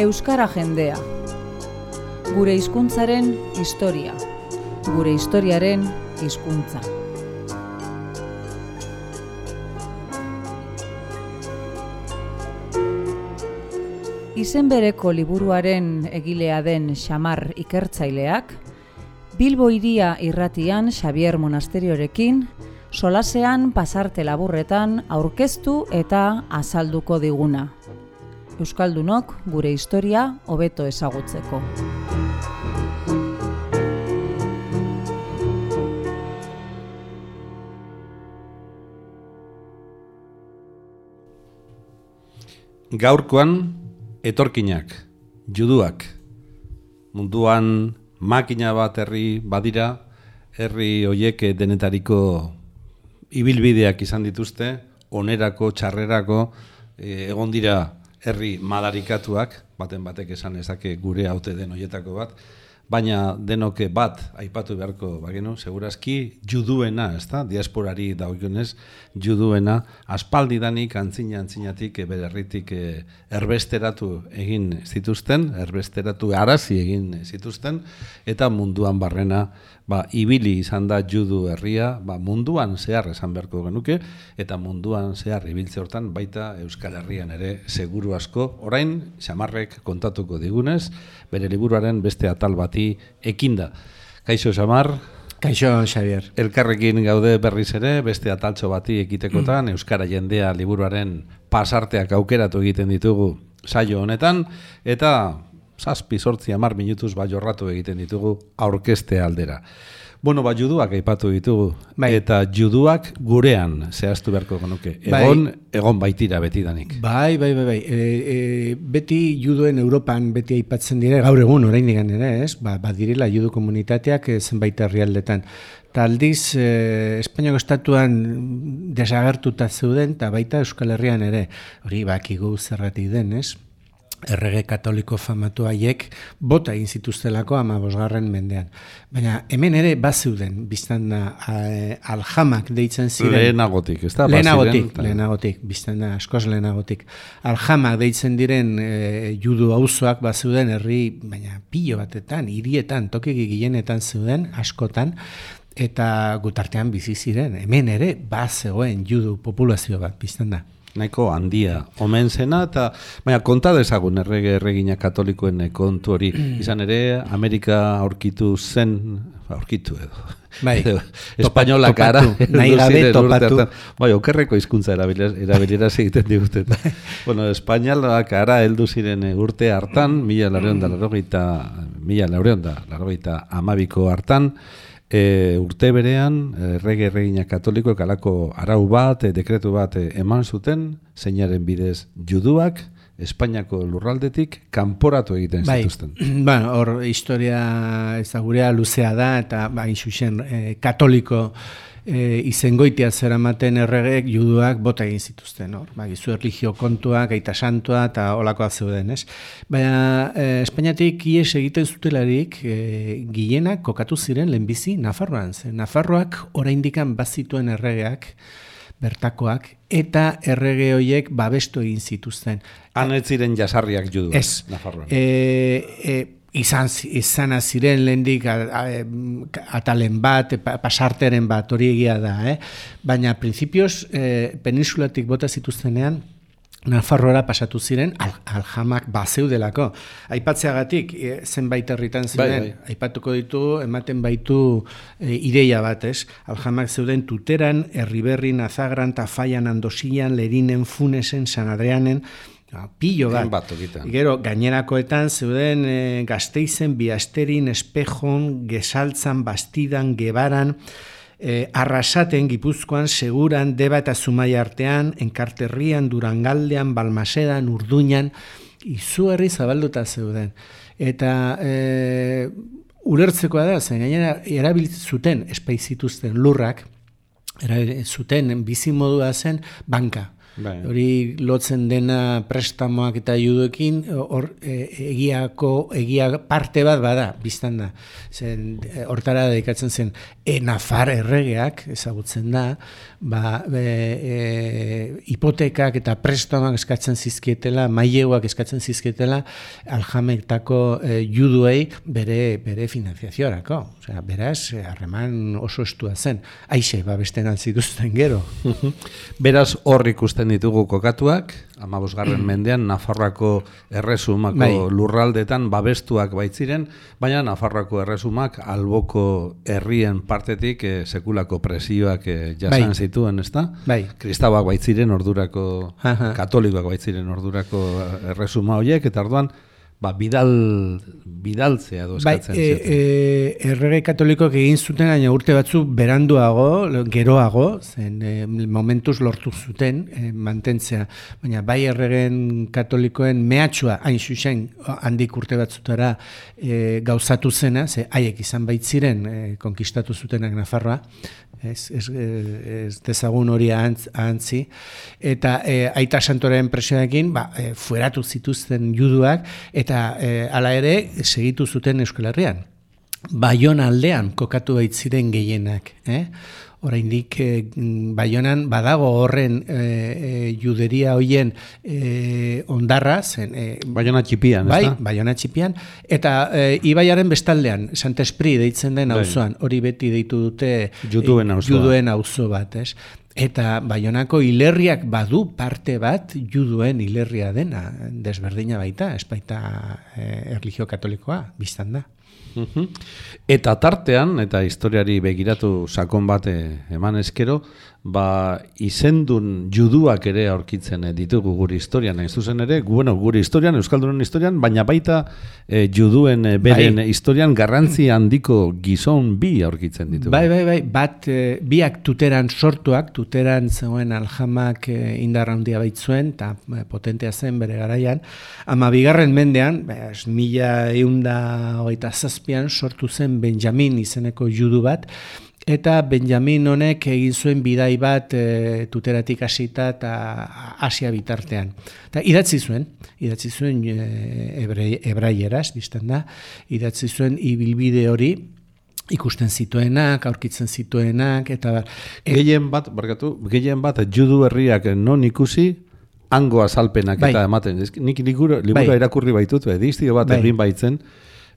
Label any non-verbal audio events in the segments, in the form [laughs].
Euskara jendea. Gure hizkuntzaren historia. Gure historiaren hizkuntza. Izen bereko liburuaren egilea den Xamar ikertzaileak, Bilbo iria irratian Xavier Monasteriorekin, solasean pasarte laburretan aurkeztu eta azalduko diguna. Euskaldunok gure historia hobeto ezagutzeko. Gaurkoan etorkinak, juduak, munduan makina bat herri badira, herri hoiek denetariko ibilbideak izan dituzte, onerako, txarrerako, e, egon dira herri madarikatuak, baten batek esan ezake gure haute den hoietako bat, baina denoke bat aipatu beharko bagenu, segurazki juduena, ez da, diasporari daukionez, juduena, aspaldi danik antzina antzinatik bere herritik e, erbesteratu egin zituzten, erbesteratu arazi egin zituzten, eta munduan barrena ba, ibili izan da judu herria, ba, munduan zehar esan beharko genuke, eta munduan zehar ibiltze hortan baita Euskal Herrian ere seguru asko, orain, xamarrek kontatuko digunez, bere liburuaren beste atal bati ekinda. Kaixo xamar? Kaixo, Xavier. Elkarrekin gaude berriz ere, beste ataltxo bati ekitekotan, Euskara jendea liburuaren pasarteak aukeratu egiten ditugu saio honetan, eta zazpi sortzi amar minutuz ba jorratu egiten ditugu aurkeste aldera. Bueno, ba, juduak aipatu ditugu, bai. eta juduak gurean zehaztu beharko genuke. Bai. Egon, egon baitira beti danik. Bai, bai, bai, bai. E, e, beti juduen Europan beti aipatzen dire, gaur egun orain digan ere, ez? Ba, ba direla judu komunitateak e, zenbait herrialdetan. Taldiz, e, Espainiako estatuan desagertuta zeuden, eta baita Euskal Herrian ere, hori bakigu zerratik den, ez? Errege katoliko famatu haiek bota egin zituztelako ama bosgarren mendean. Baina hemen ere bazeuden, biztan da aljamak deitzen ziren. Lehenagotik, ez da? Lehenagotik, lehenagotik, biztan da askoz lehenagotik. Aljamak deitzen diren e, judu hauzoak bazeuden herri, baina pilo batetan, hirietan, tokik gillenetan zeuden, askotan, eta gutartean bizi ziren. Hemen ere bazegoen judu populazio bat, biztan da nahiko handia omen zena eta baina konta dezagun errege erregina katolikoen kontu hori. Izan ere Amerika aurkitu zen aurkitu edo. Bai. Espainola cara [laughs] nahi gabe topatu. bai okerreko hizkuntza erabilera egiten diguten bai. bueno espainola cara heldu ziren urte hartan 1480 1480 amabiko hartan E, urte berean, errege erregina katoliko kalako arau bat, e, dekretu bat e, eman zuten, zeinaren bidez juduak, Espainiako lurraldetik kanporatu egiten bai. zituzten. [clears throat] Bueno, hor historia ezagurea luzea da, eta bain xuxen e, katoliko e, izengoitia zeramaten erregeek juduak bota egin zituzten, hor. Ba, gizu erligio kontuak, gaita santua eta olakoa zeuden, ez? Baina, e, Espainiatik ies egiten zutelarik, e, gillenak kokatu ziren lehenbizi Nafarroan, zen. Nafarroak oraindikan bazituen erregeak, bertakoak, eta errege horiek babestu egin zituzten. Han ez ziren jasarriak juduak, ez. Nafarroan. E, e, izan izana ziren lehendik atalen bat, pasarteren bat, hori egia da, eh? baina printzipioz e, peninsulatik bota zituztenean, Nafarroara pasatu ziren al, aljamak bazeudelako. Aipatzeagatik e, zenbait herritan bai, ziren, bai, aipatuko ditu ematen baitu e, ideia bat, ez? Aljamak zeuden tuteran, herriberri, nazagran, tafaian, andosian, lerinen, funesen, sanadreanen, Ja, pillo bat. Gero, gainerakoetan zeuden e, gazteizen, biasterin, espejon, gesaltzan, bastidan, gebaran, e, arrasaten, gipuzkoan, seguran, deba eta zumai artean, enkarterrian, durangaldean, balmasedan, urduñan, izu herri zabalduta zeuden. Eta e, ulertzekoa da, zen gainera, erabiltzuten espaizituzten lurrak, zuten bizi modua zen banka. Bai. Hori lotzen dena prestamoak eta juduekin, hor e, egiako, egia parte bat bada, biztan da. Zen, e, hortara dedikatzen zen, e, nafar erregeak, ezagutzen da, ba, e, e, hipotekak eta prestamoak eskatzen zizkietela, maileguak eskatzen zizkietela, aljametako e, juduei bere, bere finanziaziorako. Osea, beraz, harreman oso estua zen. Aixe, ba, beste zituzten gero. [laughs] Beraz, hor ikusten ditugu kokatuak, amabosgarren [clears throat] mendean, Nafarroako erresumako Bai. lurraldetan babestuak baitziren, baina Nafarroako erresumak alboko herrien partetik eh, sekulako presioak eh, jasan Bai. zituen, ezta? Bai. Kristauak baitziren ordurako, Aha. katolikoak baitziren ordurako erresuma horiek, eta orduan, ba, bidal, bidaltzea edo Bai, eskatzen e, zioten. e, errege katolikoak egin zuten, baina urte batzu beranduago, geroago, zen e, momentuz lortu zuten e, mantentzea. Baina bai erregen katolikoen mehatxua hain zuzen handik urte batzutara e, gauzatu zena, ze haiek izan baitziren e, konkistatu zutenak Nafarroa, ez, ez, e, ez dezagun hori ahantz, ahantzi, eta e, aita santoren presioarekin, ba, e, fueratu zituzten juduak, eta e, hala ere segitu zuten Euskal Herrian. Baiona aldean kokatu baitziren gehienak, eh? Oraindik e, Baionan badago horren e, e, juderia hoien e, ondarra zen e, Baiona txipian, Bai, ezta? Baiona txipian eta e, ibaiaren bestaldean Sant Espri deitzen den Bai. auzoan, hori beti deitu dute Juduen auzoa. juduen auzo bat, ez? Eta Baionako hilerriak badu parte bat juduen hilerria dena, desberdina baita, ez baita e, erlijio katolikoa, biztan da. Eta tartean, eta historiari begiratu sakon bat eh, eman eskero, ba, izendun juduak ere aurkitzen ditugu gure historian, ez zuzen ere, bueno, gure historian, Euskaldunen historian, baina baita eh, juduen eh, beren Bai. historian garrantzi handiko gizon bi aurkitzen ditugu. Bai, bai, bai, bat e, biak tuteran sortuak, tuteran zegoen aljamak e, indarra handia baitzuen, eta e, potentea zen bere garaian, ama bigarren mendean, bez, mila eunda hogeita zazpian, sortu zen Benjamin izeneko judu bat, eta Benjamin honek egin zuen bidai bat e, tuteratik hasita eta Asia bitartean. Eta idatzi zuen, idatzi zuen e, ebrei, ebraieraz, bizten da, idatzi zuen ibilbide hori, ikusten zituenak, aurkitzen zituenak, eta bar. E, Gehien bat, barkatu, gehien bat judu herriak non ikusi, hango azalpenak Bai. eta ematen. Nik liburu, liburu Bai. irakurri baitut, edizio bat Bai. egin baitzen,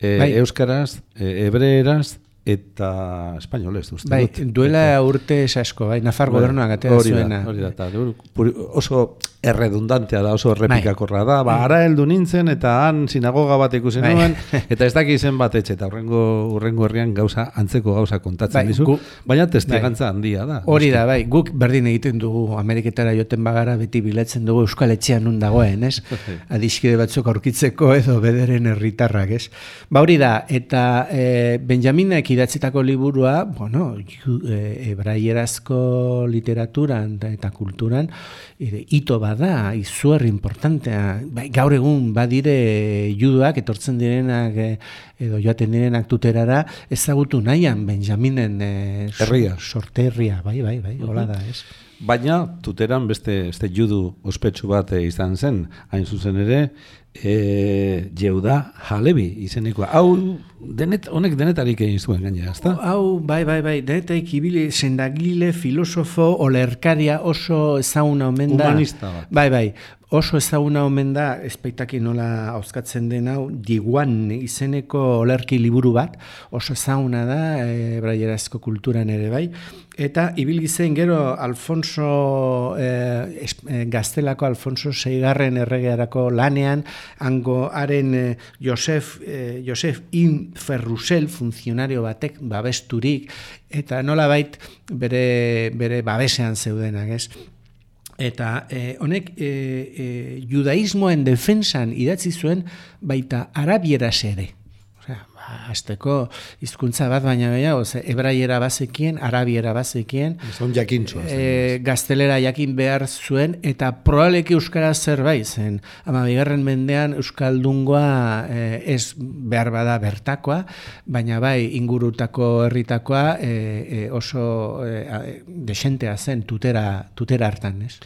e, Bai. euskaraz, e, hebreeraz, eta espainolez, uste bai, dut. duela urte esasko, bai, Nafar gobernuak atera hori zuena. Hori da, eta puri- oso erredundantea da, oso errepikakorra da. Ba, Mm. ara heldu nintzen eta han sinagoga bat ikusi Bai. nuen, [laughs] eta ez daki izen bat etxe, eta urrengo, urrengo herrian gauza, antzeko gauza kontatzen Bai, dizu, gu- baina testigantza handia da. Hori da, bai, guk berdin egiten dugu Ameriketara joten bagara beti bilatzen dugu Euskal Etxean nun dagoen, ez? [laughs] Adiskide batzuk aurkitzeko edo bederen herritarrak, ez? Ba hori da, eta e, Benjaminek idatzitako liburua, bueno, e, ebraierazko literaturan eta- kulturan, ere, ito bada, izuer importantea, bai, gaur egun badire juduak etortzen direnak e, edo joaten direnak tuterara, ezagutu nahian Benjaminen e, Herria. sorterria, bai, bai, bai, hola da, ez? Baina, tuteran beste, beste judu ospetsu bat eh, izan zen, hain zuzen ere, e, Jeuda Halebi izeneko. Hau, denet, honek denetarik egin zuen gainera, ezta? Hau, bai, bai, bai, denetek ibili sendagile, filosofo, olerkaria oso ezaguna omen da. Humanista bat. Bai, bai, oso ezaguna omen da, ezpeitaki nola auskatzen den hau, diguan izeneko olerki liburu bat, oso ezaguna da, e, braierazko kulturan ere bai, eta ibilgizen gero Alfonso, e, es, e, gaztelako Alfonso seigarren erregearako lanean, hango haren e, Josef, e, Josef In Ferrusel, funtzionario batek babesturik, eta nolabait bere, bere babesean zeudenak, ez? Eta eh, honek eh, eh, judaismoen defensan idatzi zuen baita arabieraz ere. Azteko hizkuntza bat baina gehiago, ze hebraiera bazekien, arabiera bazekien, Zon jakintzua. e, gaztelera jakin behar zuen, eta probableki euskara zerbait zen. Ama bigarren mendean euskaldungoa e, ez behar bada bertakoa, baina bai ingurutako herritakoa e, e, oso e, desentea zen tutera, tutera hartan, ez?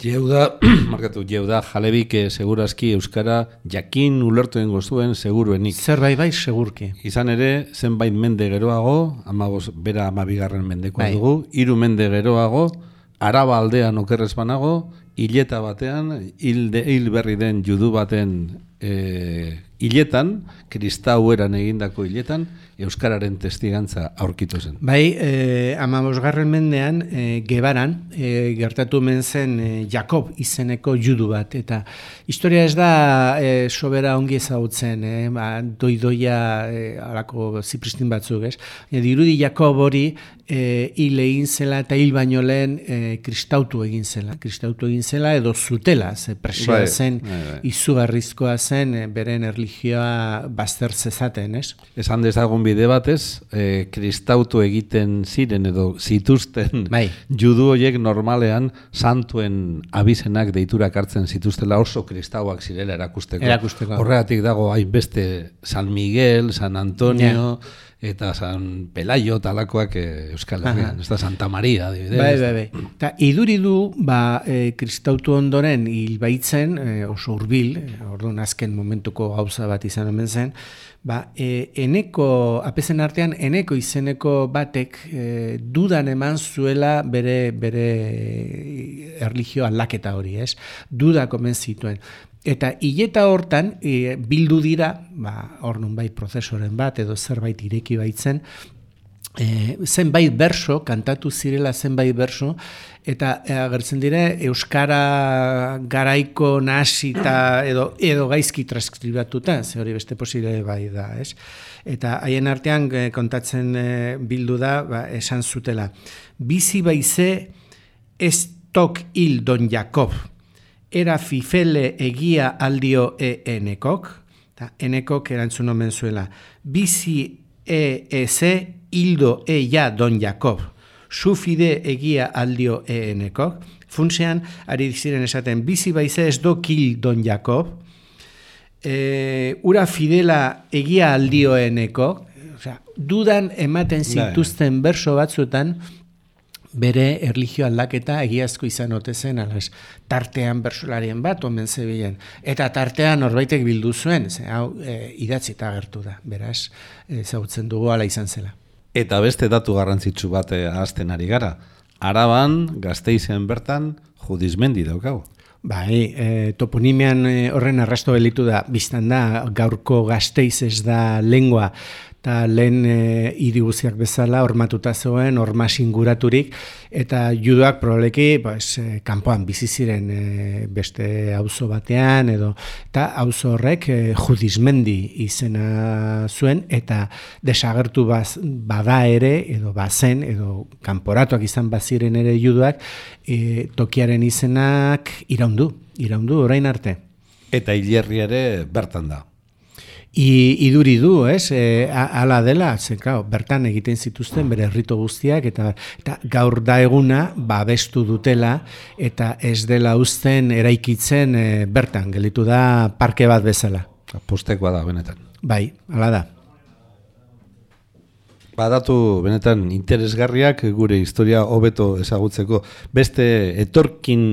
Jeuda, [clears throat] markatu, jeuda jalebik eh, segurazki euskara jakin ulertuen gozuen seguruenik. Zerbait bai segurki. Izan ere, zenbait mende geroago, amabos, bera amabigarren mendekoa Bai. dugu, hiru mende geroago, araba aldean okerrez banago, hileta batean, hilde, hil berri den judu baten e, hiletan, kristaueran egindako hiletan, euskararen testigantza aurkitu zen. Bai, eh, amabosgarren mendean, eh, gebaran, eh, gertatu men zen eh, Jakob izeneko judu bat, eta historia ez da eh, sobera ongi ezagutzen, eh, ba, doidoia eh, alako zipristin batzuk, ez? E, dirudi Jakob hori eh, hil egin zela eta hil baino lehen eh, kristautu egin zela. Kristautu egin zela edo zutela, ze presioa Bai, zen, bai, bai. izugarrizkoa zen eh, beren erlijioa bazter zezaten, ez? Esan dezagun bide batez, e, kristautu egiten ziren edo zituzten Bai. judu horiek normalean santuen abizenak deiturak hartzen zituztela oso kristauak zirela erakusteko. Erakusteko. Horregatik dago hainbeste San Miguel, San Antonio, eta San Pelayo talakoak e, Euskal Herrian, ez da Santa Maria, adibidez. Bai, bai, bai. Ta iduri du, ba, e, kristautu ondoren hil baitzen, e, oso hurbil, e, orduan azken momentuko gauza bat izan omen zen, ba, e, eneko, apezen artean, eneko izeneko batek e, dudan eman zuela bere, bere erlijio aldaketa hori, ez? Duda komen zituen. Eta hileta hortan e, bildu dira, ba, hor bai prozesoren bat edo zerbait ireki baitzen, e, zenbait berso, kantatu zirela zenbait berso, eta e, agertzen dire Euskara garaiko nasita edo, edo gaizki transkribatuta, ze hori beste posible bai da, ez? Eta haien artean e, kontatzen e, bildu da, ba, esan zutela, bizi baize ez tok hil don Jakob, era fifele egia aldio e enekok, eta enekok erantzun omen zuela, bizi e eze hildo e ja don Jakob, sufide egia aldio e enekok, funtsean, ari ziren esaten, bizi baize ez do kil don Jakob, e, ura fidela egia aldioeneko, osea, dudan ematen zituzten berso batzuetan, bere erlijio aldaketa egiazko izan ote zen, alas, tartean bersolarien bat omen zebilen. Eta tartean norbaitek bildu zuen, ze, hau e, idatzita agertu da, beraz, ezagutzen dugu ala izan zela. Eta beste datu garrantzitsu bat eh, ahazten ari gara. Araban, gazteizen bertan, judizmendi daukagu. Bai, e, toponimian e, horren arrasto belitu da, biztan da, gaurko gazteiz ez da lengua, eta lehen e, hiri guztiak bezala hormatuta zegoen, horma singuraturik, eta judoak probableki pues, e, kanpoan bizi ziren e, beste auzo batean, edo eta auzo horrek e, judizmendi izena zuen, eta desagertu baz, bada ere, edo bazen, edo kanporatuak izan baziren ere judoak, e, tokiaren izenak iraundu, iraundu orain arte. Eta hilerri ere bertan da. I, iduri du, ez, e, ala dela, ze, claro, bertan egiten zituzten bere rito guztiak, eta, eta gaur da eguna babestu dutela, eta ez dela uzten eraikitzen e, bertan, gelitu da parke bat bezala. Postekoa da, benetan. Bai, ala da. Badatu benetan interesgarriak gure historia hobeto ezagutzeko beste etorkin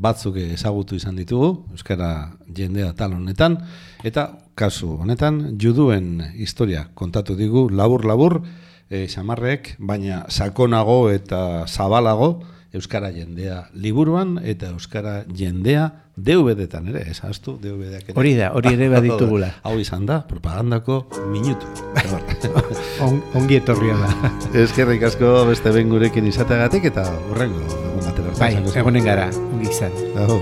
batzuk ezagutu izan ditugu euskara jendea tal honetan eta kasu honetan juduen historia kontatu digu labur labur e, xamarrek baina sakonago eta zabalago euskara jendea liburuan eta euskara jendea DVD-tan ere, esaztu DVD-ak ere. Hori da, hori ere [laughs] baditugula. Hau izan da, propagandako minutu. [laughs] On, ongi etorria da. [laughs] Eskerrik asko beste ben gurekin izateagatik eta batera. Bai, egonen gara, ongi izan. Aho.